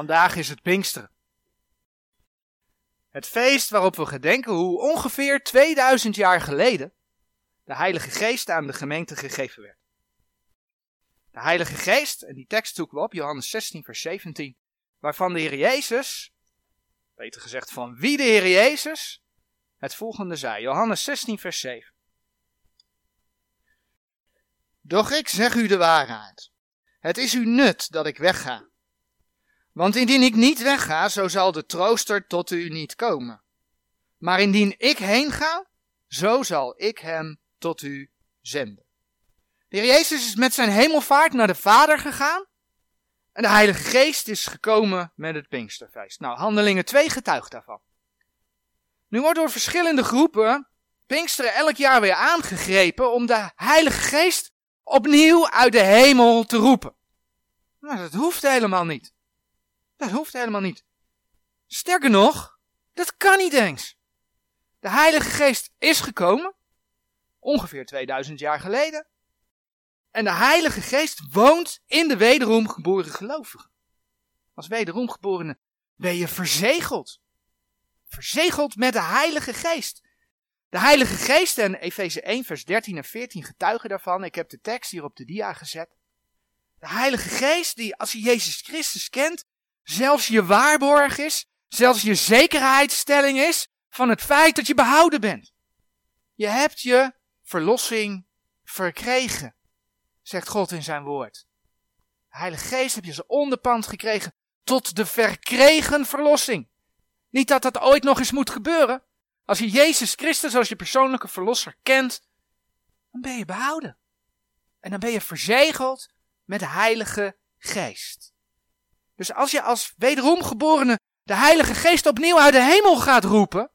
Vandaag is het Pinksteren. Het feest waarop we gedenken hoe ongeveer 2000 jaar geleden de Heilige Geest aan de gemeente gegeven werd. De Heilige Geest, en die tekst zoeken we op, Johannes 16, vers 17, waarvan de Heer Jezus, beter gezegd van wie de Heer Jezus, het volgende zei. Johannes 16, vers 7. Doch ik zeg u de waarheid. Het is u nut dat ik wegga. Want indien ik niet wegga, zo zal de trooster tot u niet komen. Maar indien ik heen ga, zo zal ik hem tot u zenden. De Heer Jezus is met zijn hemelvaart naar de Vader gegaan. En de Heilige Geest is gekomen met het Pinksterfeest. Nou, Handelingen 2 getuigt daarvan. Nu wordt door verschillende groepen Pinksteren elk jaar weer aangegrepen om de Heilige Geest opnieuw uit de hemel te roepen. Maar dat hoeft helemaal niet. Dat hoeft helemaal niet. Sterker nog, dat kan niet eens. De Heilige Geest is gekomen, ongeveer 2000 jaar geleden. En de Heilige Geest woont in de wederom geboren gelovigen. Als wederom geborene ben je verzegeld. Verzegeld met de Heilige Geest. De Heilige Geest en Efeze 1 vers 13 en 14 getuigen daarvan. Ik heb de tekst hier op de dia gezet. De Heilige Geest die als je Jezus Christus kent, zelfs je waarborg is, zelfs je zekerheidsstelling is van het feit dat je behouden bent. Je hebt je verlossing verkregen, zegt God in zijn woord. De Heilige Geest heb je zijn onderpand gekregen tot de verkregen verlossing. Niet dat dat ooit nog eens moet gebeuren. Als je Jezus Christus als je persoonlijke verlosser kent, dan ben je behouden. En dan ben je verzegeld met de Heilige Geest. Dus als je als wederom geborene de Heilige Geest opnieuw uit de hemel gaat roepen,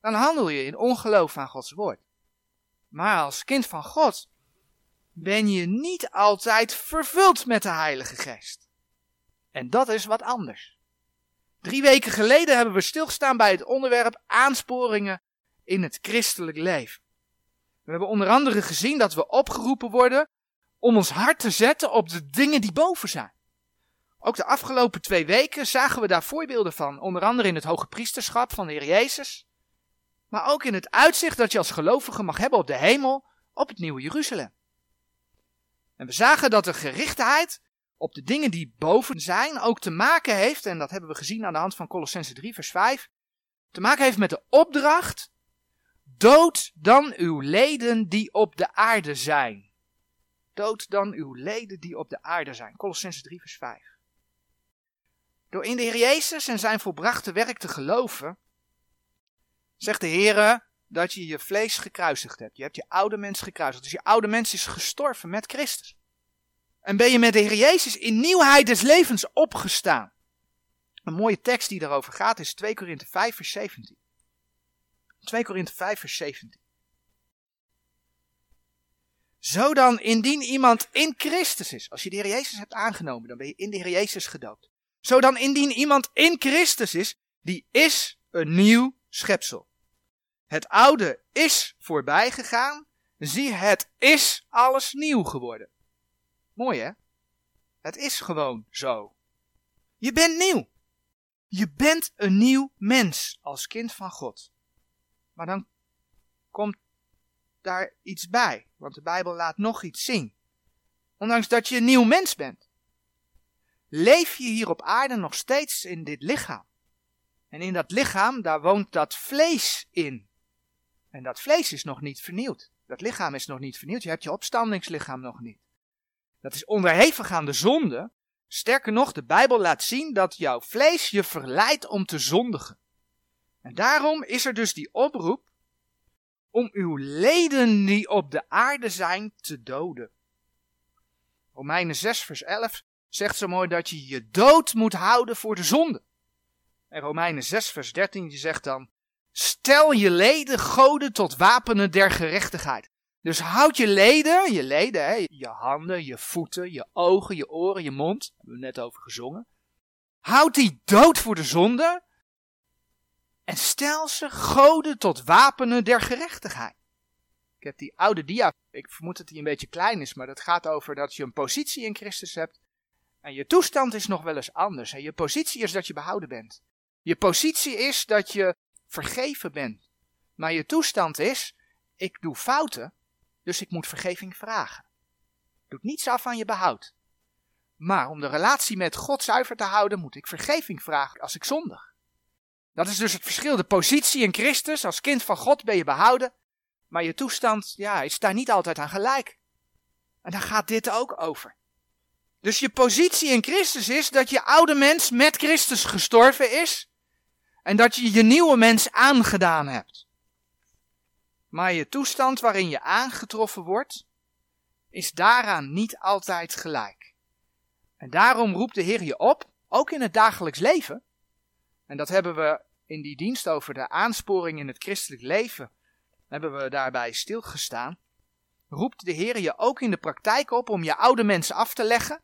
dan handel je in ongeloof aan Gods woord. Maar als kind van God ben je niet altijd vervuld met de Heilige Geest. En dat is wat anders. Drie weken geleden hebben we stilgestaan bij het onderwerp aansporingen in het christelijk leven. We hebben onder andere gezien dat we opgeroepen worden om ons hart te zetten op de dingen die boven zijn. Ook de afgelopen twee weken zagen we daar voorbeelden van, onder andere in het hoge priesterschap van de Heer Jezus, maar ook in het uitzicht dat je als gelovige mag hebben op de hemel, op het nieuwe Jeruzalem. En we zagen dat de gerichtheid op de dingen die boven zijn ook te maken heeft, en dat hebben we gezien aan de hand van Colossense 3 vers 5, te maken heeft met de opdracht, dood dan uw leden die op de aarde zijn. Dood dan uw leden die op de aarde zijn. Colossense 3 vers 5. Door in de Heer Jezus en zijn volbrachte werk te geloven, zegt de Heer dat je je vlees gekruisigd hebt. Je hebt je oude mens gekruisigd. Dus je oude mens is gestorven met Christus. En ben je met de Heer Jezus in nieuwheid des levens opgestaan. Een mooie tekst die daarover gaat is 2 Korinthe 5 vers 17. 2 Korinthe 5 vers 17. Zo dan, indien iemand in Christus is, als je de Heer Jezus hebt aangenomen, dan ben je in de Heer Jezus gedoopt. Zo dan, indien iemand in Christus is, die is een nieuw schepsel. Het oude is voorbij gegaan, zie het is alles nieuw geworden. Mooi hè? Het is gewoon zo. Je bent nieuw. Je bent een nieuw mens als kind van God. Maar dan komt daar iets bij, want de Bijbel laat nog iets zien. Ondanks dat je een nieuw mens bent, leef je hier op aarde nog steeds in dit lichaam. En in dat lichaam, daar woont dat vlees in. En dat vlees is nog niet vernieuwd. Dat lichaam is nog niet vernieuwd. Je hebt je opstandingslichaam nog niet. Dat is onderhevig aan de zonde. Sterker nog, de Bijbel laat zien dat jouw vlees je verleidt om te zondigen. En daarom is er dus die oproep om uw leden die op de aarde zijn te doden. Romeinen 6 vers 11 zegt zo mooi dat je je dood moet houden voor de zonde. En Romeinen 6 vers 13 die zegt dan, stel je leden goden tot wapenen der gerechtigheid. Dus houd je leden, je leden, hè, je handen, je voeten, je ogen, je oren, je mond, daar hebben we net over gezongen. Houd die dood voor de zonde en stel ze goden tot wapenen der gerechtigheid. Ik heb die oude dia, ik vermoed dat die een beetje klein is, maar dat gaat over dat je een positie in Christus hebt En je toestand is nog wel eens anders. En je positie is dat je behouden bent. Je positie is dat je vergeven bent. Maar je toestand is, ik doe fouten, dus ik moet vergeving vragen. Doet niets af aan je behoud. Maar om de relatie met God zuiver te houden, moet ik vergeving vragen als ik zondig. Dat is dus het verschil. De positie in Christus, als kind van God ben je behouden, maar je toestand, ja, is daar niet altijd aan gelijk. En daar gaat dit ook over. Dus je positie in Christus is dat je oude mens met Christus gestorven is en dat je je nieuwe mens aangedaan hebt. Maar je toestand waarin je aangetroffen wordt, is daaraan niet altijd gelijk. En daarom roept de Heer je op, ook in het dagelijks leven. En dat hebben we in die dienst over de aansporing in het christelijk leven, hebben we daarbij stilgestaan. Roept de Heer je ook in de praktijk op om je oude mens af te leggen,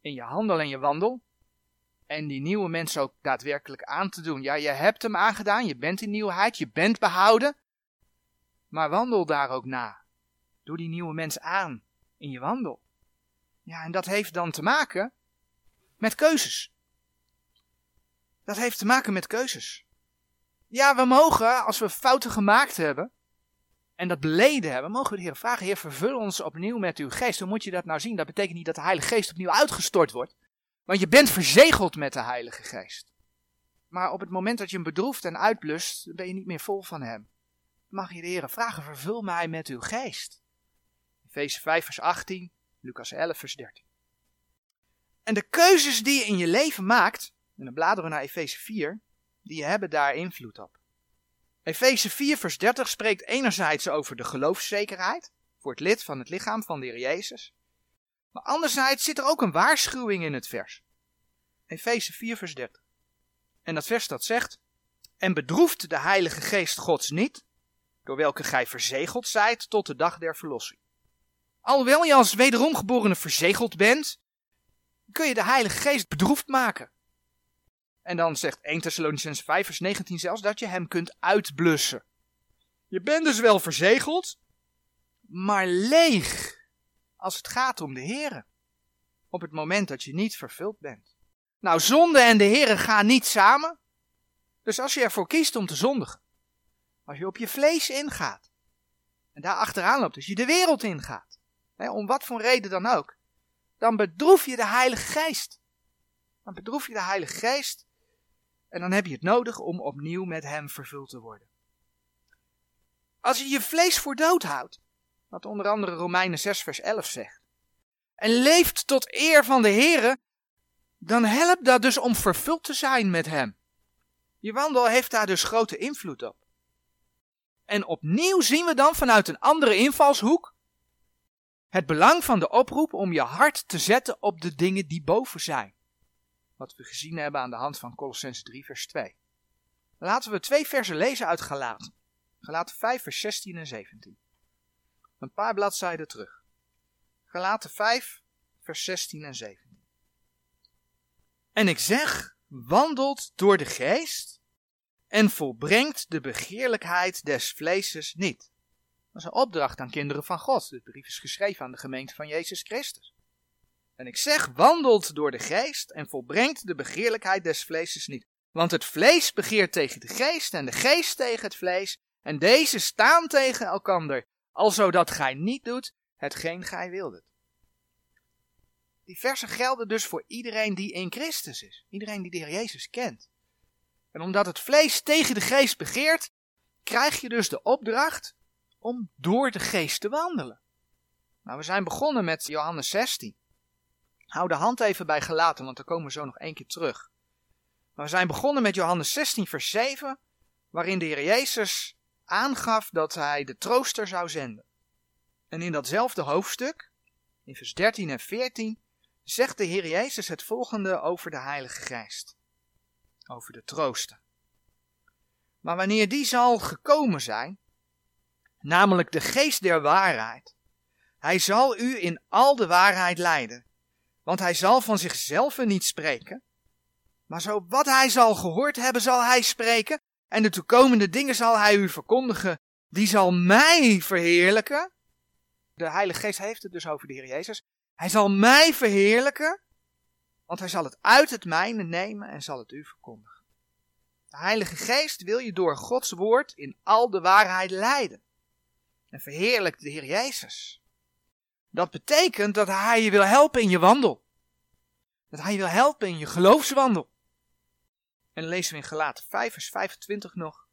in je handel en je wandel, en die nieuwe mens ook daadwerkelijk aan te doen. Ja, je hebt hem aangedaan, je bent in nieuwheid, je bent behouden, maar wandel daar ook na. Doe die nieuwe mens aan in je wandel. Ja, en dat heeft dan te maken met keuzes. Dat heeft te maken met keuzes. Ja, we mogen, als we fouten gemaakt hebben, en dat beleden hebben, mogen we de Heer vragen, Heer, vervul ons opnieuw met uw geest. Hoe moet je dat nou zien? Dat betekent niet dat de Heilige Geest opnieuw uitgestort wordt, want je bent verzegeld met de Heilige Geest. Maar op het moment dat je hem bedroeft en uitblust, ben je niet meer vol van hem. Mag je de Heer vragen, vervul mij met uw geest. Efeze 5 vers 18, Lucas 11 vers 13. En de keuzes die je in je leven maakt, en dan bladeren we naar Efeze 4, die hebben daar invloed op. Efeze 4 vers 30 spreekt enerzijds over de geloofszekerheid voor het lid van het lichaam van de Heer Jezus. Maar anderzijds zit er ook een waarschuwing in het vers. Efeze 4 vers 30. En dat vers dat zegt, en bedroeft de Heilige Geest Gods niet, door welke gij verzegeld zijt tot de dag der verlossing. Alhoewel je als wederom geborene verzegeld bent, kun je de Heilige Geest bedroefd maken. En dan zegt 1 Thessalonians 5 vers 19 zelfs dat je hem kunt uitblussen. Je bent dus wel verzegeld, maar leeg als het gaat om de Here. Op het moment dat je niet vervuld bent. Nou, zonde en de Here gaan niet samen. Dus als je ervoor kiest om te zondigen, als je op je vlees ingaat, en daar achteraan loopt, dus je de wereld ingaat, hè, om wat voor reden dan ook, dan bedroef je de Heilige Geest. Dan bedroef je de Heilige Geest en dan heb je het nodig om opnieuw met Hem vervuld te worden. Als je je vlees voor dood houdt, wat onder andere Romeinen 6 vers 11 zegt, en leeft tot eer van de Here, dan helpt dat dus om vervuld te zijn met Hem. Je wandel heeft daar dus grote invloed op. En opnieuw zien we dan vanuit een andere invalshoek het belang van de oproep om je hart te zetten op de dingen die boven zijn. Wat we gezien hebben aan de hand van Colossens 3 vers 2. Laten we twee versen lezen uit Galaten. Galaten 5 vers 16 en 17. Een paar bladzijden terug. Galaten 5 vers 16 en 17. En ik zeg, wandelt door de geest en volbrengt de begeerlijkheid des vleeses niet. Dat is een opdracht aan kinderen van God. De brief is geschreven aan de gemeente van Jezus Christus. En ik zeg, wandelt door de geest en volbrengt de begeerlijkheid des vleeses niet. Want het vlees begeert tegen de geest en de geest tegen het vlees. En deze staan tegen elkander, alzo dat gij niet doet hetgeen gij wildet. Die versen gelden dus voor iedereen die in Christus is. Iedereen die de Heer Jezus kent. En omdat het vlees tegen de geest begeert, krijg je dus de opdracht om door de geest te wandelen. Nou, we zijn begonnen met Johannes 16. Hou de hand even bij gelaten, want daar komen we zo nog één keer terug. Maar we zijn begonnen met Johannes 16, vers 7, waarin de Heer Jezus aangaf dat hij de trooster zou zenden. En in datzelfde hoofdstuk, in vers 13 en 14, zegt de Heer Jezus het volgende over de Heilige Geest. Over de trooster. Maar wanneer die zal gekomen zijn, namelijk de geest der waarheid, hij zal u in al de waarheid leiden. Want hij zal van zichzelf niet spreken, maar zo wat hij zal gehoord hebben, zal hij spreken. En de toekomende dingen zal hij u verkondigen. Die zal mij verheerlijken. De Heilige Geest heeft het dus over de Heer Jezus. Hij zal mij verheerlijken. Want hij zal het uit het mijne nemen en zal het u verkondigen. De Heilige Geest wil je door Gods woord in al de waarheid leiden. En verheerlijkt de Heer Jezus. Dat betekent dat Hij je wil helpen in je wandel. Dat Hij je wil helpen in je geloofswandel. En dan lezen we in Galaten 5 vers 25 nog.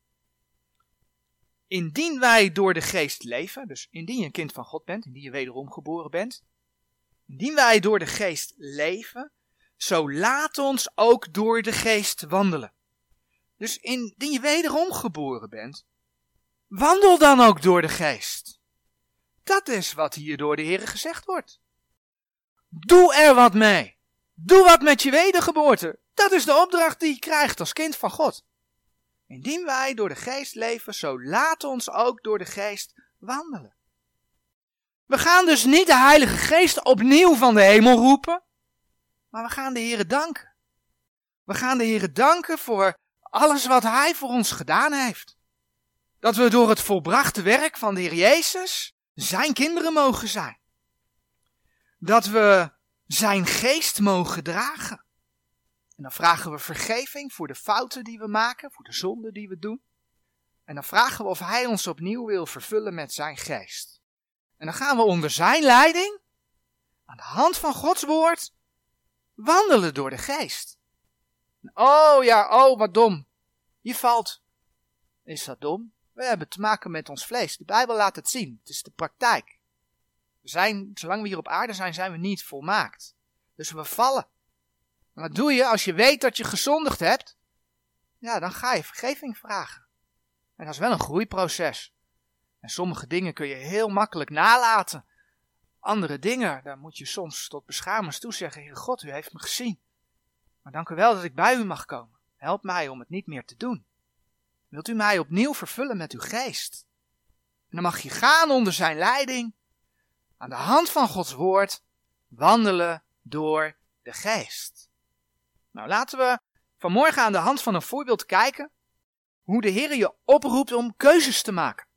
Indien wij door de geest leven, dus indien je een kind van God bent, indien je wederom geboren bent, indien wij door de geest leven, zo laat ons ook door de geest wandelen. Dus indien je wederom geboren bent, wandel dan ook door de geest. Dat is wat hier door de Heer gezegd wordt. Doe er wat mee. Doe wat met je wedergeboorte. Dat is de opdracht die je krijgt als kind van God. Indien wij door de geest leven, zo laat ons ook door de geest wandelen. We gaan dus niet de Heilige Geest opnieuw van de hemel roepen, maar we gaan de Heere danken. We gaan de Heere danken voor alles wat Hij voor ons gedaan heeft. Dat we door het volbrachte werk van de Heer Jezus Zijn kinderen mogen zijn. Dat we Zijn geest mogen dragen. En dan vragen we vergeving voor de fouten die we maken, voor de zonden die we doen. En dan vragen we of Hij ons opnieuw wil vervullen met Zijn geest. En dan gaan we onder Zijn leiding, aan de hand van Gods woord, wandelen door de geest. Oh ja, oh wat dom. Je valt. Is dat dom? We hebben te maken met ons vlees. De Bijbel laat het zien. Het is de praktijk. We zijn, zolang we hier op aarde zijn, zijn we niet volmaakt. Dus we vallen. wat doe je als je weet dat je gezondigd hebt? Ja, dan ga je vergeving vragen. En dat is wel een groeiproces. En sommige dingen kun je heel makkelijk nalaten. Andere dingen, daar moet je soms tot beschamers toe zeggen: Heer God, u heeft me gezien. Maar dank u wel dat ik bij u mag komen. Help mij om het niet meer te doen. Wilt u mij opnieuw vervullen met uw geest? En dan mag je gaan onder zijn leiding, aan de hand van Gods woord, wandelen door de geest. Nou, laten we vanmorgen aan de hand van een voorbeeld kijken hoe de Heer je oproept om keuzes te maken.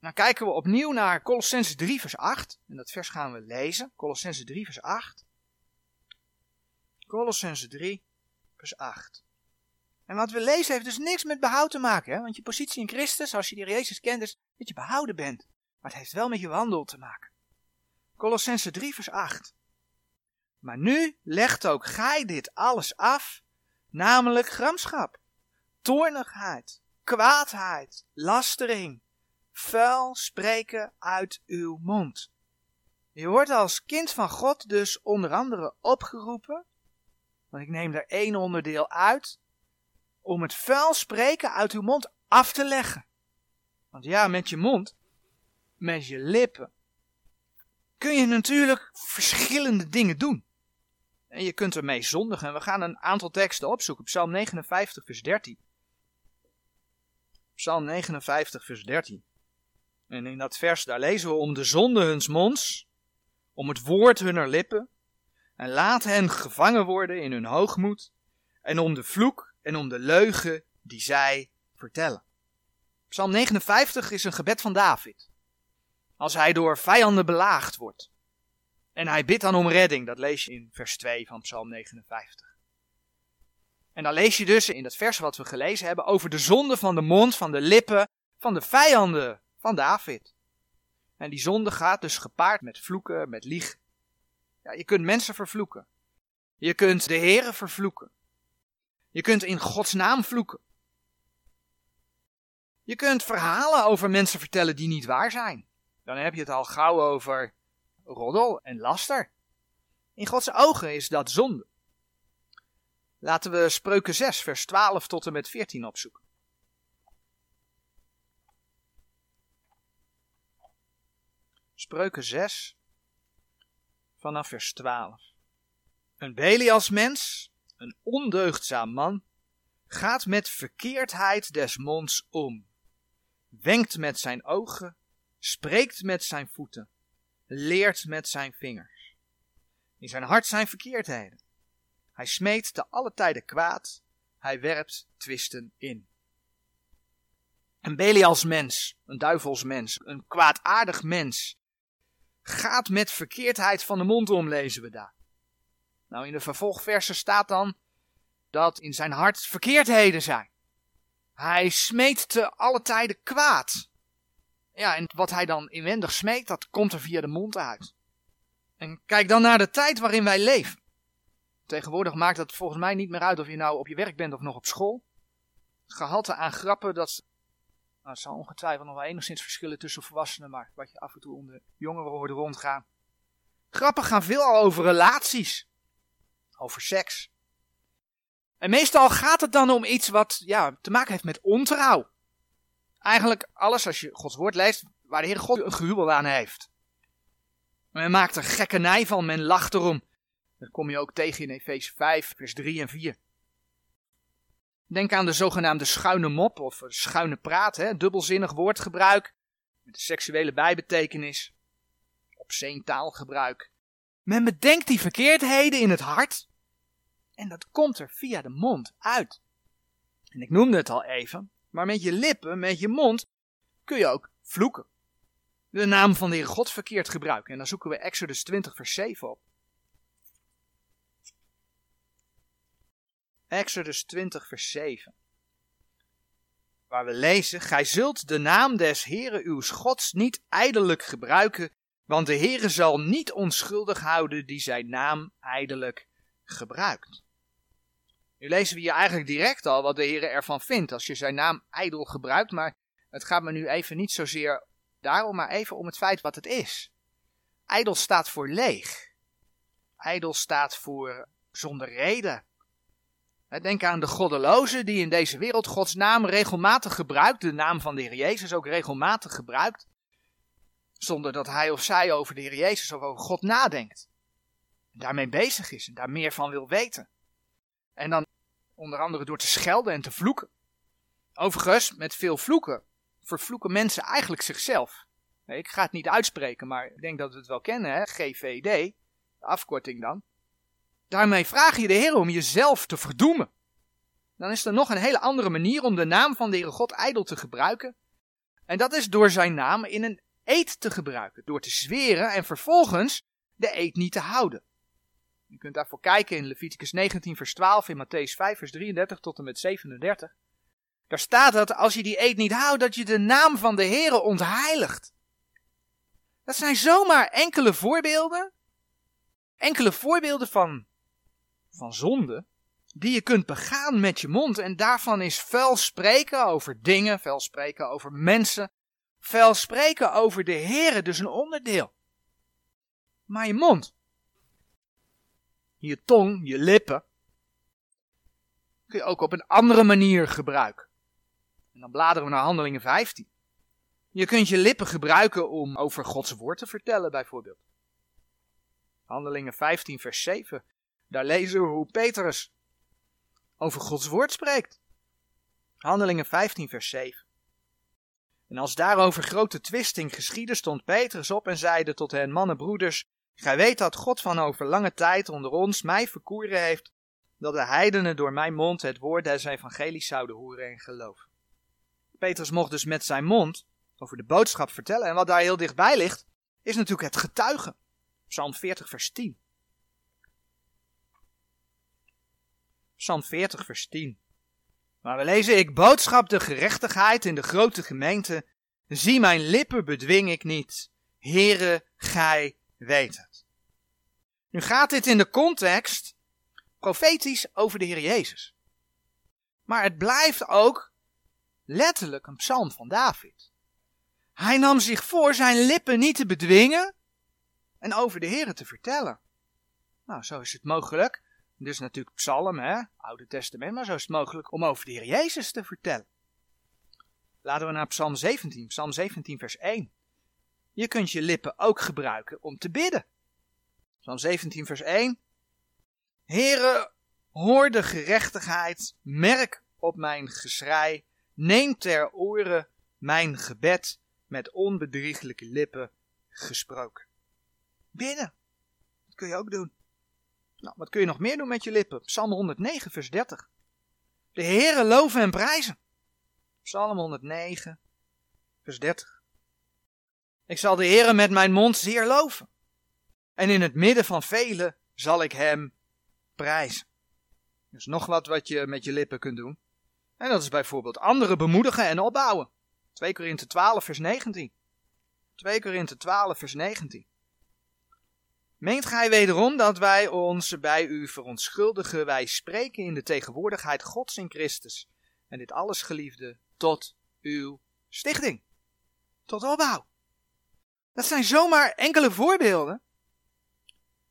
Dan kijken we opnieuw naar Colossense 3 vers 8. En dat vers gaan we lezen. Colossense 3 vers 8. Colossense 3 vers 8. En wat we lezen heeft dus niks met behoud te maken. Hè? Want je positie in Christus, als je die Jezus kent, is dat je behouden bent. Maar het heeft wel met je wandel te maken. Colossense 3 vers 8. Maar nu legt ook gij dit alles af, namelijk gramschap, toornigheid, kwaadheid, lastering, vuil spreken uit uw mond. Je wordt als kind van God dus onder andere opgeroepen, want ik neem er één onderdeel uit, om het vuil spreken uit uw mond af te leggen. Want ja, met je mond, met je lippen, kun je natuurlijk verschillende dingen doen. En je kunt ermee zondigen. En we gaan een aantal teksten opzoeken. Psalm 59, vers 13. Psalm 59, vers 13. En in dat vers, daar lezen we om de zonde huns monds, om het woord hunner lippen, en laat hen gevangen worden in hun hoogmoed, en om de vloek en om de leugen die zij vertellen. Psalm 59 is een gebed van David. Als hij door vijanden belaagd wordt. En hij bidt dan om redding, dat lees je in vers 2 van Psalm 59. En dan lees je dus in dat vers wat we gelezen hebben over de zonde van de mond, van de lippen, van de vijanden van David. En die zonde gaat dus gepaard met vloeken, met liegen. Ja, je kunt mensen vervloeken. Je kunt de Here vervloeken. Je kunt in Gods naam vloeken. Je kunt verhalen over mensen vertellen die niet waar zijn. Dan heb je het al gauw over roddel en laster. In Gods ogen is dat zonde. Laten we Spreuken 6, vers 12 tot en met 14 opzoeken. Spreuken 6, vanaf vers 12. Een Belials mens, een ondeugdzaam man, gaat met verkeerdheid des monds om, wenkt met zijn ogen, spreekt met zijn voeten, leert met zijn vingers. In zijn hart zijn verkeerdheden. Hij smeet te alle tijden kwaad, hij werpt twisten in. Een Belials mens, een duivelsmens, een kwaadaardig mens, gaat met verkeerdheid van de mond om, lezen we daar. Nou, in de vervolgversen staat dan dat in zijn hart verkeerdheden zijn. Hij smeet te alle tijden kwaad. Ja, en wat hij dan inwendig smeekt, dat komt er via de mond uit. En kijk dan naar de tijd waarin wij leven. Tegenwoordig maakt het volgens mij niet meer uit of je nou op je werk bent of nog op school. Het gehalte aan grappen, dat nou, zal ongetwijfeld nog wel enigszins verschillen tussen volwassenen, maar wat je af en toe onder jongeren hoort rondgaan. Grappen gaan veelal over relaties, over seks. En meestal gaat het dan om iets wat ja, te maken heeft met ontrouw. Eigenlijk alles als je Gods woord leest, waar de Heer God een gruwel aan heeft. Men maakt er gekkenij van, men lacht erom. Dat kom je ook tegen in Efeze 5, vers 3 en 4. Denk aan de zogenaamde schuine mop of schuine praat, hè? dubbelzinnig woordgebruik met seksuele bijbetekenis, obscene taalgebruik. Men bedenkt die verkeerdheden in het hart en dat komt er via de mond uit. En ik noemde het al even, maar met je lippen, met je mond, kun je ook vloeken. De naam van de Heer God verkeerd gebruiken. En dan zoeken we Exodus 20, vers 7 op. Exodus 20, vers 7. Waar we lezen: Gij zult de naam des Heeren uw Gods niet ijdelijk gebruiken, want de Heere zal niet onschuldig houden die zijn naam ijdelijk gebruikt. Nu lezen we hier eigenlijk direct al wat de Heer ervan vindt als je zijn naam ijdel gebruikt, maar het gaat me nu even niet zozeer daarom, maar even om het feit wat het is. Ijdel staat voor leeg. Ijdel staat voor zonder reden. Denk aan de goddeloze die in deze wereld Gods naam regelmatig gebruikt, de naam van de Heer Jezus ook regelmatig gebruikt, zonder dat hij of zij over de Heer Jezus of over God nadenkt. En daarmee bezig is en daar meer van wil weten. En dan onder andere door te schelden en te vloeken. Overigens, met veel vloeken vervloeken mensen eigenlijk zichzelf. Ik ga het niet uitspreken, maar ik denk dat we het wel kennen, hè? GVD, de afkorting dan. Daarmee vraag je de Heer om jezelf te verdoemen. Dan is er nog een hele andere manier om de naam van de Heere God ijdel te gebruiken. En dat is door zijn naam in een eed te gebruiken. Door te zweren en vervolgens de eed niet te houden. Je kunt daarvoor kijken in Leviticus 19 vers 12, in Matthäus 5 vers 33 tot en met 37. Daar staat dat als je die eed niet houdt, dat je de naam van de Heere ontheiligt. Dat zijn zomaar enkele voorbeelden. Enkele voorbeelden van, van zonde die je kunt begaan met je mond. En daarvan is vuil spreken over dingen, vuil spreken over mensen, vuil spreken over de Heere, dus een onderdeel. Maar je mond, je tong, je lippen, kun je ook op een andere manier gebruiken. En dan bladeren we naar Handelingen 15. Je kunt je lippen gebruiken om over Gods woord te vertellen, bijvoorbeeld. Handelingen 15, vers 7. Daar lezen we hoe Petrus over Gods woord spreekt. Handelingen 15, vers 7. En als daarover grote twisting geschiedde, stond Petrus op en zeide tot hen: Mannen, broeders, gij weet dat God van over lange tijd onder ons mij verkoeren heeft, dat de heidenen door mijn mond het woord des evangelie zouden horen en geloven. Petrus mocht dus met zijn mond over de boodschap vertellen. En wat daar heel dichtbij ligt, is natuurlijk het getuigen. Psalm 40, vers 10. Psalm 40, vers 10. Maar we lezen, ik boodschap de gerechtigheid in de grote gemeente. Zie mijn lippen bedwing ik niet. Heere, gij weet het. Nu gaat dit in de context profetisch over de Heer Jezus. Maar het blijft ook letterlijk een psalm van David. Hij nam zich voor zijn lippen niet te bedwingen en over de Heer te vertellen. Nou, zo is het mogelijk. Dus natuurlijk psalm, hè, Oude Testament, maar zo is het mogelijk om over de Heer Jezus te vertellen. Laten we naar Psalm 17, Psalm 17, vers 1. Je kunt je lippen ook gebruiken om te bidden. Psalm 17, vers 1. Heere, hoor de gerechtigheid, merk op mijn geschrei, neem ter oren mijn gebed met onbedrieglijke lippen gesproken. Bidden. Dat kun je ook doen. Nou, wat kun je nog meer doen met je lippen? Psalm 109, vers 30. De Heere loven en prijzen. Psalm 109, vers 30. Ik zal de Heere met mijn mond zeer loven. En in het midden van velen zal ik hem prijzen. Dus nog wat wat je met je lippen kunt doen. En dat is bijvoorbeeld anderen bemoedigen en opbouwen. 2 Korinthe 12 vers 19. 2 Korinthe 12 vers 19. Meent gij wederom dat wij ons bij u verontschuldigen? Wij spreken in de tegenwoordigheid Gods in Christus. En dit alles, geliefde, tot uw stichting. Tot opbouw. Dat zijn zomaar enkele voorbeelden.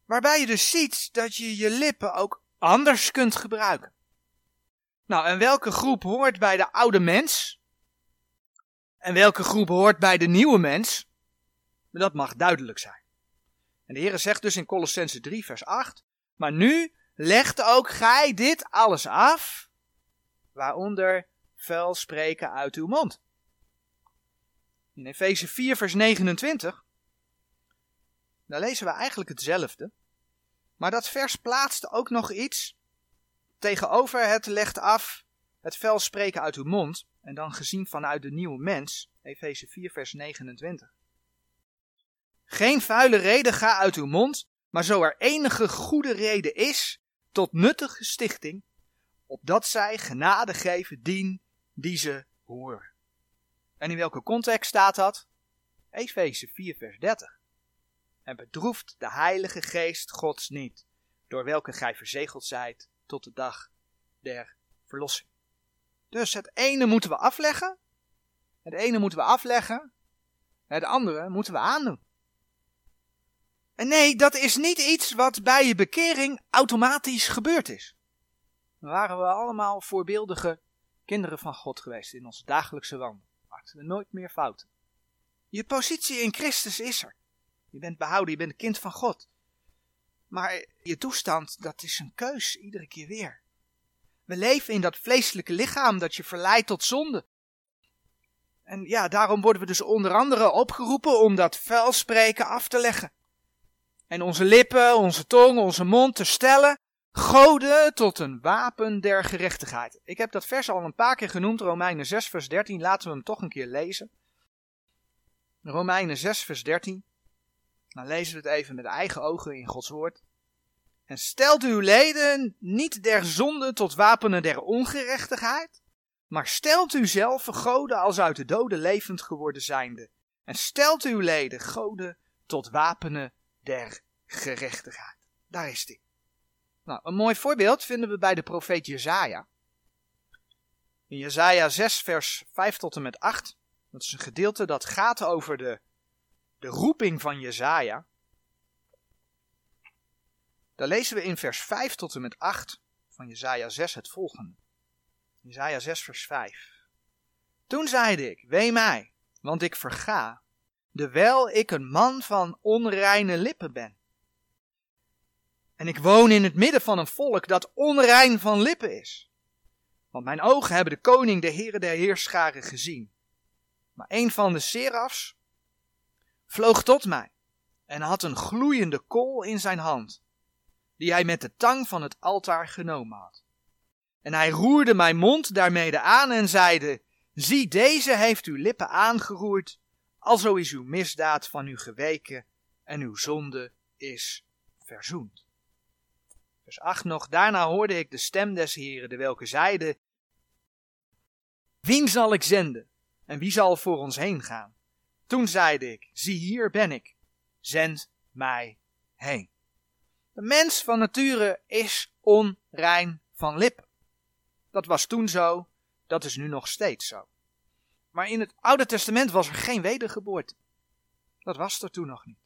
Waarbij je dus ziet dat je je lippen ook anders kunt gebruiken. Nou, en welke groep hoort bij de oude mens? En welke groep hoort bij de nieuwe mens? Dat mag duidelijk zijn. En de Heer zegt dus in Colossense 3, vers 8: Maar nu legt ook gij dit alles af, waaronder vuil spreken uit uw mond. In Efeze 4, vers 29, daar lezen we eigenlijk hetzelfde. Maar dat vers plaatste ook nog iets tegenover het legt af, het vuil spreken uit uw mond. En dan gezien vanuit de nieuwe mens, Efeze 4, vers 29. Geen vuile reden ga uit uw mond, maar zo er enige goede reden is, tot nuttige stichting, opdat zij genade geven dien die ze horen. En in welke context staat dat? Efeze 4 vers 30. En bedroeft de heilige geest gods niet, door welke gij verzegeld zijt tot de dag der verlossing. Dus het ene moeten we afleggen, het ene moeten we afleggen, het andere moeten we aandoen. En nee, dat is niet iets wat bij je bekering automatisch gebeurd is. Dan waren we allemaal voorbeeldige kinderen van God geweest in onze dagelijkse wandel. Maakten we nooit meer fouten. Je positie in Christus is er. Je bent behouden, je bent een kind van God. Maar je toestand, dat is een keus iedere keer weer. We leven in dat vleeselijke lichaam dat je verleidt tot zonde. En ja, daarom worden we dus onder andere opgeroepen om dat vuilspreken af te leggen. En onze lippen, onze tong, onze mond te stellen, goden tot een wapen der gerechtigheid. Ik heb dat vers al een paar keer genoemd, Romeinen 6 vers 13, laten we hem toch een keer lezen. Romeinen 6 vers 13. Dan lezen we het even met eigen ogen in Gods woord. En stelt uw leden niet der zonde tot wapenen der ongerechtigheid, maar stelt u zelf goden als uit de doden levend geworden zijnde. En stelt uw leden goden tot wapenen der gerechtigheid. Daar is die. Nou, een mooi voorbeeld vinden we bij de profeet Jezaja. In Jezaja 6 vers 5 tot en met 8. Dat is een gedeelte dat gaat over de, de roeping van Jezaja. Daar lezen we in vers 5 tot en met 8 van Jezaja 6 het volgende. Jezaja 6 vers 5. Toen zeide ik, wee mij, want ik verga, dewijl ik een man van onreine lippen ben. En ik woon in het midden van een volk dat onrein van lippen is. Want mijn ogen hebben de koning, de heren der heerscharen gezien. Maar een van de serafs vloog tot mij en had een gloeiende kool in zijn hand, die hij met de tang van het altaar genomen had. En hij roerde mijn mond daarmede aan en zeide, zie deze heeft uw lippen aangeroerd, alzo is uw misdaad van u geweken en uw zonde is verzoend. Vers 8 nog, daarna hoorde ik de stem des Heren, de welke zeide, Wien zal ik zenden en wie zal voor ons heen gaan? Toen zeide ik, zie hier ben ik, zend mij heen. De mens van nature is onrein van lippen. Dat was toen zo, dat is nu nog steeds zo. Maar in het Oude Testament was er geen wedergeboorte. Dat was er toen nog niet.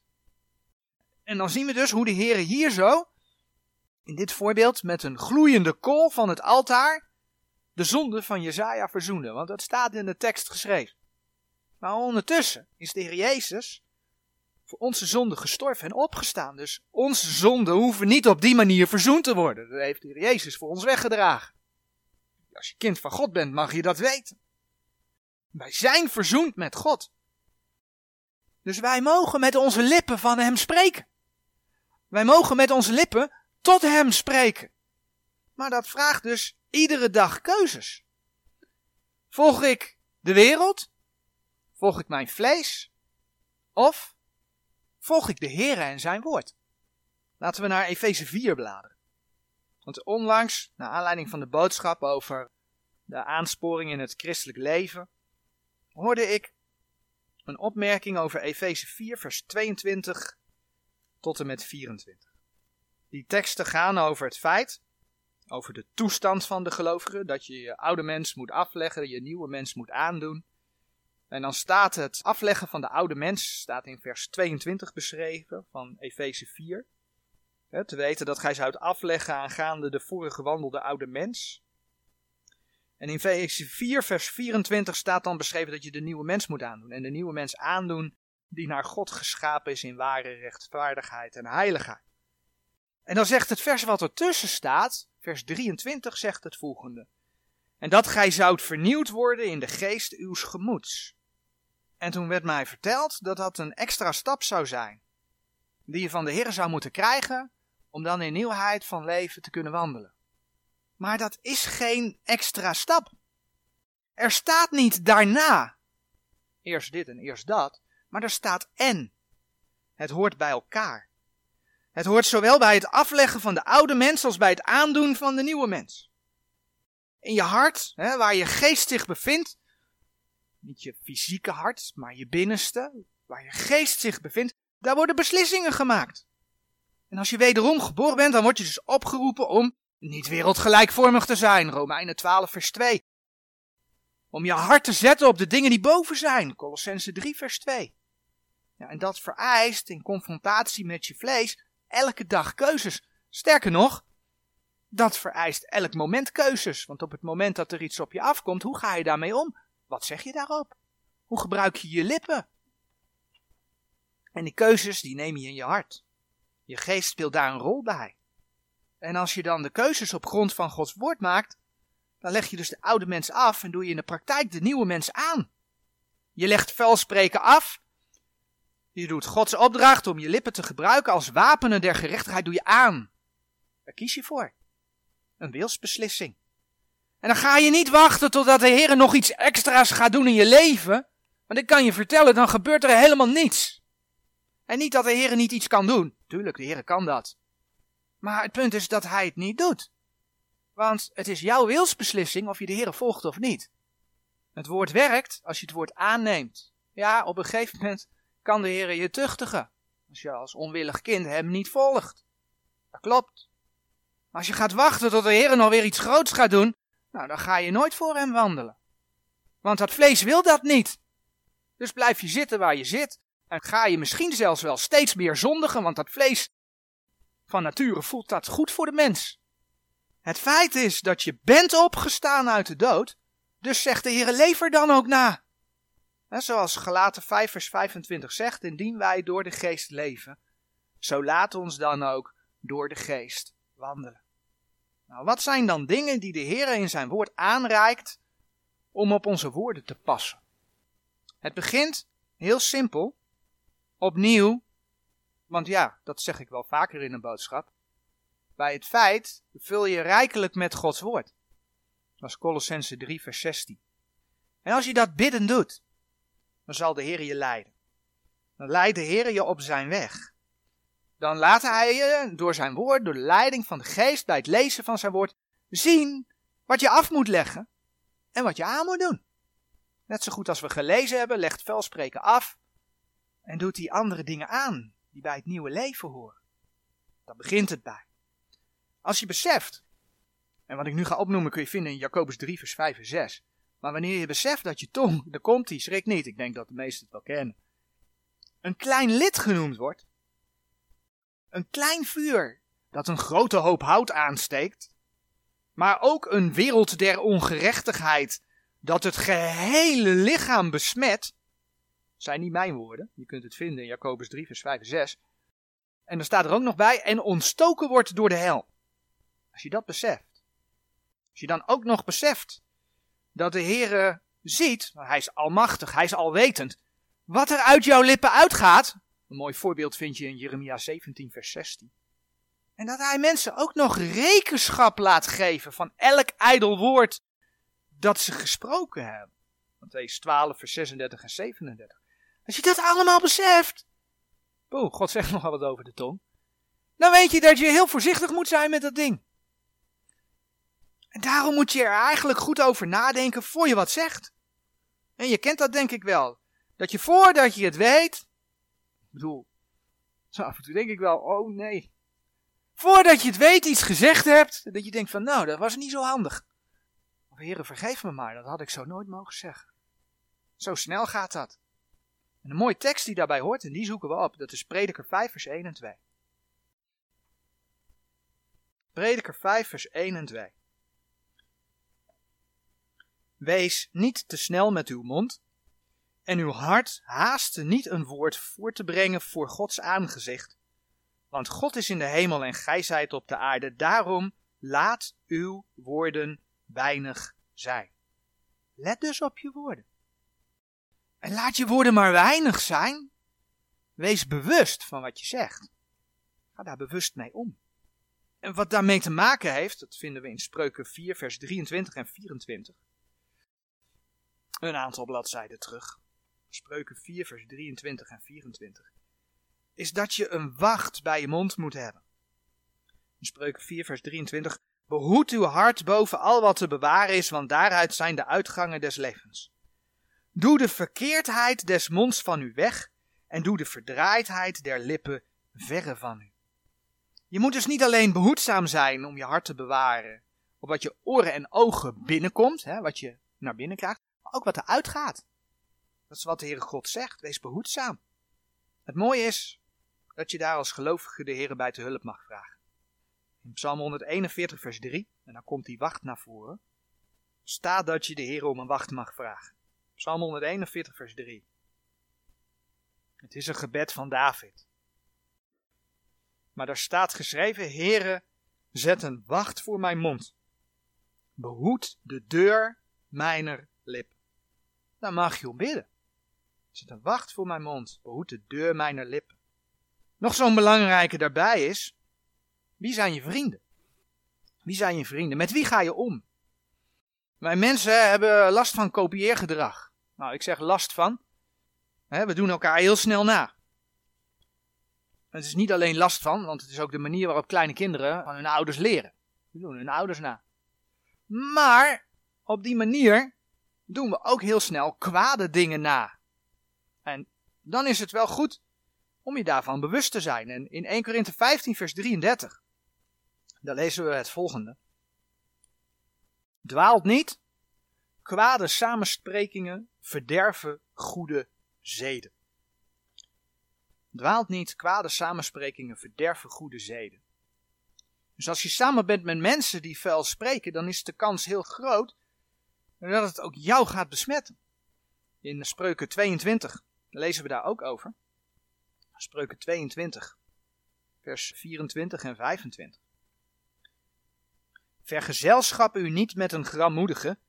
En dan zien we dus hoe de Heer hier zo, in dit voorbeeld met een gloeiende kool van het altaar, de zonde van Jezaja verzoende. Want dat staat in de tekst geschreven. Maar ondertussen is de Heer Jezus voor onze zonde gestorven en opgestaan. Dus onze zonden hoeven niet op die manier verzoend te worden. Dat heeft de Heer Jezus voor ons weggedragen. Als je kind van God bent, mag je dat weten. Wij zijn verzoend met God. Dus wij mogen met onze lippen van Hem spreken. Wij mogen met onze lippen tot Hem spreken. Maar dat vraagt dus iedere dag keuzes. Volg ik de wereld? Volg ik mijn vlees? Of volg ik de Heer en zijn woord? Laten we naar Efeze 4 bladeren. Want onlangs, naar aanleiding van de boodschap over de aansporing in het christelijk leven, hoorde ik een opmerking over Efeze 4, vers 22 tot en met 24. Die teksten gaan over het feit, over de toestand van de gelovigen, dat je je oude mens moet afleggen, je nieuwe mens moet aandoen. En dan staat het afleggen van de oude mens, staat in vers 22 beschreven van Efeze 4. te weten dat gij zou afleggen aangaande de vorige gewandelde oude mens. En in Efeze 4 vers 24 staat dan beschreven dat je de nieuwe mens moet aandoen. En de nieuwe mens aandoen die naar God geschapen is in ware rechtvaardigheid en heiligheid. En dan zegt het vers wat ertussen staat, vers 23 zegt het volgende. En dat gij zoudt vernieuwd worden in de geest uws gemoeds. En toen werd mij verteld dat dat een extra stap zou zijn. Die je van de Heer zou moeten krijgen om dan in nieuwheid van leven te kunnen wandelen. Maar dat is geen extra stap. Er staat niet daarna. Eerst dit en eerst dat. Maar er staat en. Het hoort bij elkaar. Het hoort zowel bij het afleggen van de oude mens als bij het aandoen van de nieuwe mens. In je hart, hè, waar je geest zich bevindt, niet je fysieke hart, maar je binnenste, waar je geest zich bevindt, daar worden beslissingen gemaakt. En als je wederom geboren bent, dan word je dus opgeroepen om niet wereldgelijkvormig te zijn, Romeinen 12 vers 2. Om je hart te zetten op de dingen die boven zijn, Colossense 3 vers 2. Ja, en dat vereist in confrontatie met je vlees elke dag keuzes. Sterker nog, dat vereist elk moment keuzes. Want op het moment dat er iets op je afkomt, hoe ga je daarmee om? Wat zeg je daarop? Hoe gebruik je je lippen? En die keuzes, die neem je in je hart. Je geest speelt daar een rol bij. En als je dan de keuzes op grond van Gods woord maakt, dan leg je dus de oude mens af en doe je in de praktijk de nieuwe mens aan. Je legt vuilspreken af. Je doet Gods opdracht om je lippen te gebruiken als wapenen der gerechtigheid, doe je aan. Daar kies je voor. Een wilsbeslissing. En dan ga je niet wachten totdat de Heer nog iets extra's gaat doen in je leven. Want ik kan je vertellen, dan gebeurt er helemaal niets. En niet dat de Heer niet iets kan doen. Tuurlijk, de Heer kan dat. Maar het punt is dat hij het niet doet. Want het is jouw wilsbeslissing of je de Heer volgt of niet. Het woord werkt als je het woord aanneemt. Ja, op een gegeven moment kan de Heer je tuchtigen. Als je als onwillig kind hem niet volgt. Dat klopt. Maar als je gaat wachten tot de Heer nog weer iets groots gaat doen, nou dan ga je nooit voor hem wandelen. Want dat vlees wil dat niet. Dus blijf je zitten waar je zit. En ga je misschien zelfs wel steeds meer zondigen, want dat vlees van nature voelt dat goed voor de mens. Het feit is dat je bent opgestaan uit de dood, dus zegt de Heer, lever dan ook na. zoals Galaten 5 vers 25 zegt, indien wij door de geest leven, zo laat ons dan ook door de geest wandelen. Nou, wat zijn dan dingen die de Heer in zijn woord aanreikt om op onze woorden te passen? Het begint heel simpel, opnieuw want ja, dat zeg ik wel vaker in een boodschap. Bij het feit vul je rijkelijk met Gods woord. Dat is Colossense 3, vers 16. En als je dat bidden doet, dan zal de Heer je leiden. Dan leidt de Heer je op zijn weg. Dan laat hij je door zijn woord, door de leiding van de geest, bij het lezen van zijn woord, zien wat je af moet leggen en wat je aan moet doen. Net zo goed als we gelezen hebben, legt velspreken af en doet die andere dingen aan die bij het nieuwe leven horen. Daar begint het bij. Als je beseft, en wat ik nu ga opnoemen kun je vinden in Jacobus 3 vers 5 en 6. Maar wanneer je beseft dat je tong, daar komt die, schrik niet, ik denk dat de meesten het wel kennen, een klein lid genoemd wordt, een klein vuur dat een grote hoop hout aansteekt, maar ook een wereld der ongerechtigheid dat het gehele lichaam besmet, zijn niet mijn woorden. Je kunt het vinden in Jacobus 3, vers 5 en 6. En dan staat er ook nog bij, en ontstoken wordt door de hel. Als je dat beseft. Als je dan ook nog beseft dat de Heere ziet, hij is almachtig, hij is alwetend, wat er uit jouw lippen uitgaat. Een mooi voorbeeld vind je in Jeremia 17, vers 16. En dat hij mensen ook nog rekenschap laat geven van elk ijdel woord dat ze gesproken hebben. Matthäus 12, vers 36 en 37. Als je dat allemaal beseft. Poeh, God zegt nogal wat over de tong. Dan weet je dat je heel voorzichtig moet zijn met dat ding. En daarom moet je er eigenlijk goed over nadenken voor je wat zegt. En je kent dat denk ik wel. Dat je voordat je het weet. Ik bedoel, zo af en toe denk ik wel, oh nee. Voordat je het weet iets gezegd hebt, dat je denkt van nou, dat was niet zo handig. Of heren, vergeef me maar, dat had ik zo nooit mogen zeggen. Zo snel gaat dat. En een mooie tekst die daarbij hoort, en die zoeken we op, dat is Prediker 5 vers 1 en 2. Prediker 5 vers 1 en 2. Wees niet te snel met uw mond, en uw hart haaste niet een woord voor te brengen voor Gods aangezicht. Want God is in de hemel en gij zijt op de aarde, daarom laat uw woorden weinig zijn. Let dus op je woorden. En laat je woorden maar weinig zijn. Wees bewust van wat je zegt. Ga daar bewust mee om. En wat daarmee te maken heeft, dat vinden we in Spreuken 4, vers 23 en 24 een aantal bladzijden terug. Spreuken 4, vers 23 en 24. Is dat je een wacht bij je mond moet hebben. In Spreuken 4, vers 23. Behoed uw hart boven al wat te bewaren is, want daaruit zijn de uitgangen des levens. Doe de verkeerdheid des monds van u weg en doe de verdraaidheid der lippen verre van u. Je moet dus niet alleen behoedzaam zijn om je hart te bewaren op wat je oren en ogen binnenkomt, hè, wat je naar binnen krijgt, ook wat er uitgaat. Dat is wat de Heere God zegt. Wees behoedzaam. Het mooie is dat je daar als gelovige de Heere bij te hulp mag vragen. In Psalm 141 vers 3, en dan komt die wacht naar voren, staat dat je de Heere om een wacht mag vragen. Psalm 141 vers 3. Het is een gebed van David. Maar daar staat geschreven, Heere, zet een wacht voor mijn mond. Behoed de deur mijner lippen dan mag je om bidden. Zet een wacht voor mijn mond, behoed de deur mijner lippen. Nog zo'n belangrijke daarbij is, wie zijn je vrienden? Wie zijn je vrienden? Met wie ga je om? Wij mensen hebben last van kopieergedrag. Nou, ik zeg last van. we doen elkaar heel snel na. Het is niet alleen last van, want het is ook de manier waarop kleine kinderen van hun ouders leren. We doen hun ouders na. Maar op die manier doen we ook heel snel kwade dingen na. En dan is het wel goed om je daarvan bewust te zijn. En in 1 Korinthe 15 vers 33, daar lezen we het volgende. Dwaalt niet, kwade samensprekingen verderven goede zeden. Dwaalt niet, kwade samensprekingen verderven goede zeden. Dus als je samen bent met mensen die vuil spreken, dan is de kans heel groot dat het ook jou gaat besmetten. In Spreuken 22 lezen we daar ook over. Spreuken 22, vers 24 en 25. Vergezelschap u niet met een grammoedige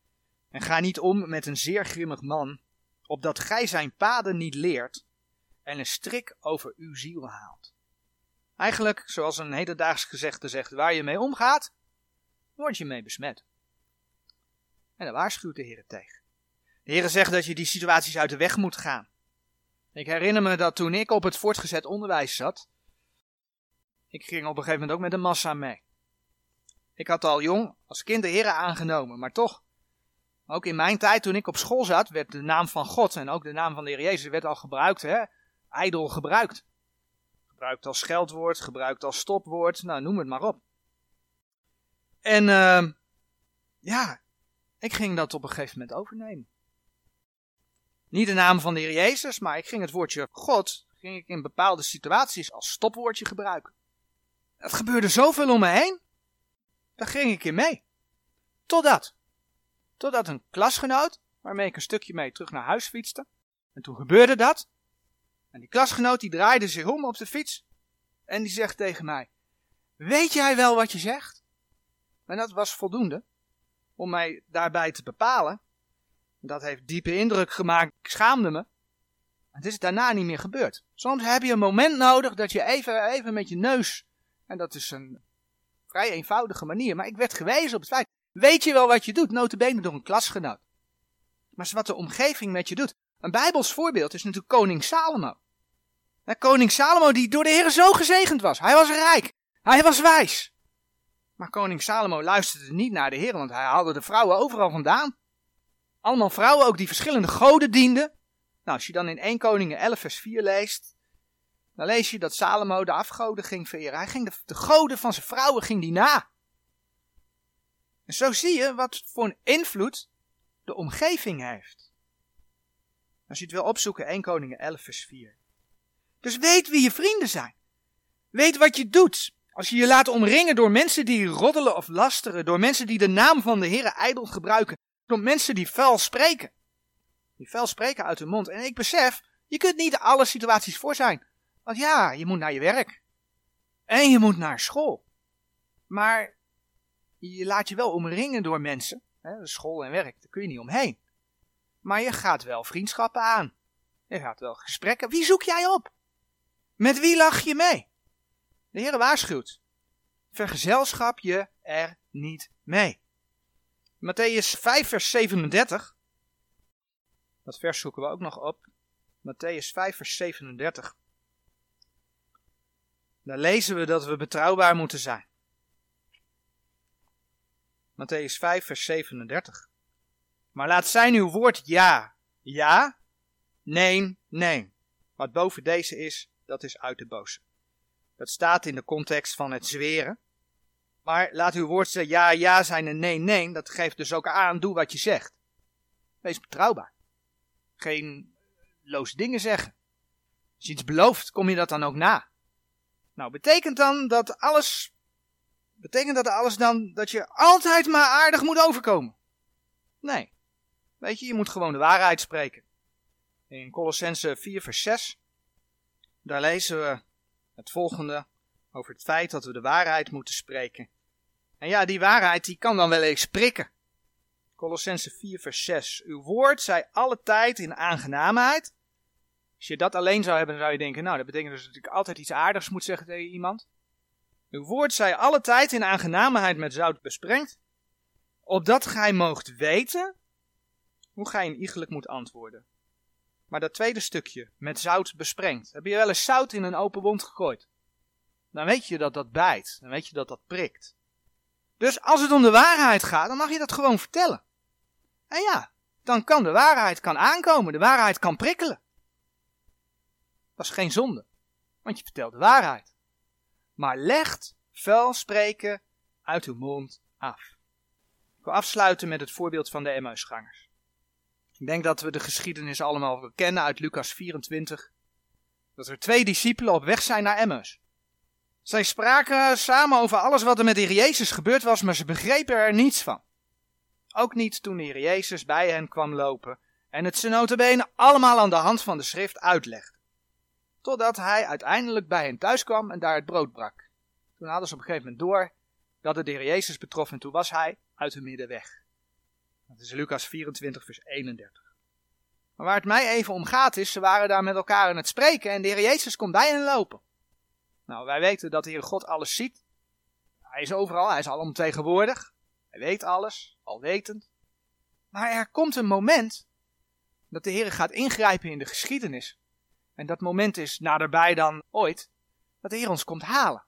en ga niet om met een zeer grimmig man, opdat gij zijn paden niet leert en een strik over uw ziel haalt. Eigenlijk, zoals een hedendaags gezegde zegt, waar je mee omgaat, word je mee besmet. En daar waarschuwt de Heer tegen. De Heer zegt dat je die situaties uit de weg moet gaan. Ik herinner me dat toen ik op het voortgezet onderwijs zat, ik ging op een gegeven moment ook met een massa mee. Ik had al jong als kind de Heer aangenomen, maar toch, ook in mijn tijd toen ik op school zat, werd de naam van God en ook de naam van de Heer Jezus werd al gebruikt, hè, ijdel gebruikt. Gebruikt als scheldwoord, gebruikt als stopwoord, nou noem het maar op. En uh, ja, ik ging dat op een gegeven moment overnemen. Niet de naam van de Heer Jezus, maar ik ging het woordje God ging ik in bepaalde situaties als stopwoordje gebruiken. Het gebeurde zoveel om me heen, daar ging ik in mee. Totdat. Totdat een klasgenoot, waarmee ik een stukje mee terug naar huis fietste, en toen gebeurde dat. En die klasgenoot die draaide zich om op de fiets en die zegt tegen mij, weet jij wel wat je zegt? En dat was voldoende om mij daarbij te bepalen. Dat heeft diepe indruk gemaakt. Ik schaamde me. Het is daarna niet meer gebeurd. Soms heb je een moment nodig dat je even, even met je neus. En dat is een vrij eenvoudige manier. Maar ik werd gewezen op het feit. Weet je wel wat je doet? Notabene door een klasgenoot. Maar wat de omgeving met je doet. Een bijbels voorbeeld is natuurlijk koning Salomo. koning Salomo die door de Heer zo gezegend was. Hij was rijk. Hij was wijs. Maar koning Salomo luisterde niet naar de Heer, want hij haalde de vrouwen overal vandaan. Allemaal vrouwen ook die verschillende goden dienden. Nou, als je dan in 1 Koningen 11 vers 4 leest, dan lees je dat Salomo de afgoden ging vereren. Hij ging de, de goden van zijn vrouwen ging die na. En zo zie je wat voor een invloed de omgeving heeft. Als je het wil opzoeken, 1 Koningen 11 vers 4. Dus weet wie je vrienden zijn. Weet wat je doet. Als je je laat omringen door mensen die roddelen of lasteren, door mensen die de naam van de Heere ijdel gebruiken, door mensen die vuil spreken. Die vuil spreken uit hun mond. En ik besef, je kunt niet alle situaties voor zijn. Want ja, je moet naar je werk. En je moet naar school. Maar je laat je wel omringen door mensen. Hè, school en werk, daar kun je niet omheen. Maar je gaat wel vriendschappen aan. Je gaat wel gesprekken. Wie zoek jij op? Met wie lach je mee? De Heer waarschuwt. Vergezelschap je er niet mee. Matthäus 5 vers 37. Dat vers zoeken we ook nog op. Matthäus 5 vers 37. Daar lezen we dat we betrouwbaar moeten zijn. Matthäus 5 vers 37. Maar laat zijn uw woord ja, ja, nee, nee. Wat boven deze is, dat is uit de boze. Dat staat in de context van het zweren. Maar laat uw woord ja, ja zijn en nee, nee. Dat geeft dus ook aan, doe wat je zegt. Wees betrouwbaar. Geen loze dingen zeggen. Als je iets belooft, kom je dat dan ook na. Nou, betekent dan dat alles, betekent dat alles dan dat je altijd maar aardig moet overkomen? Nee. Weet je, je moet gewoon de waarheid spreken. In Colossense 4 vers 6, daar lezen we het volgende over het feit dat we de waarheid moeten spreken. En ja, die waarheid die kan dan wel eens prikken. Colossense 4 vers 6. Uw woord zij alle tijd in aangenaamheid. Als je dat alleen zou hebben, dan zou je denken, nou, dat betekent dus dat ik altijd iets aardigs moet zeggen tegen iemand. Uw woord zij alle tijd in aangenaamheid met zout besprengd, opdat gij moogt weten hoe gij in iegelijk moet antwoorden. Maar dat tweede stukje, met zout besprengd. Heb je wel eens zout in een open wond gegooid? Dan weet je dat dat bijt. Dan weet je dat dat prikt. Dus als het om de waarheid gaat, dan mag je dat gewoon vertellen. En ja, dan kan de waarheid kan aankomen. De waarheid kan prikkelen. Dat is geen zonde. Want je vertelt de waarheid. Maar legt vuil spreken uit uw mond af. Ik wil afsluiten met het voorbeeld van de Emmausgangers. Ik denk dat we de geschiedenis allemaal kennen uit Lucas 24. Dat er twee discipelen op weg zijn naar Emmaus. Zij spraken samen over alles wat er met de Heer Jezus gebeurd was, maar ze begrepen er niets van. Ook niet toen de Jezus bij hen kwam lopen en het ze allemaal aan de hand van de schrift uitlegde. Totdat hij uiteindelijk bij hen thuis kwam en daar het brood brak. Toen hadden ze op een gegeven moment door dat het de Heer Jezus betrof en toen was hij uit hun midden weg. Dat is Lucas 24, vers 31. Maar waar het mij even om gaat is, ze waren daar met elkaar aan het spreken en de Heer Jezus komt bij hen lopen. Nou, wij weten dat de Heer God alles ziet. Hij is overal, hij is alomtegenwoordig. Hij weet alles, alwetend. Maar er komt een moment dat de Heer gaat ingrijpen in de geschiedenis. En dat moment is naderbij dan ooit, dat de Heer ons komt halen.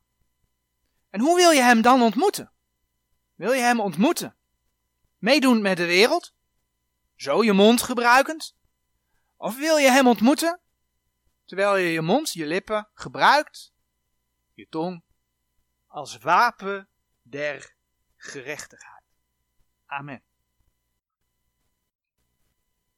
En hoe wil je hem dan ontmoeten? Wil je hem ontmoeten meedoend met de wereld? Zo je mond gebruikend? Of wil je hem ontmoeten? Terwijl je je mond, je lippen gebruikt, je tong, als wapen der gerechtigheid. Amen.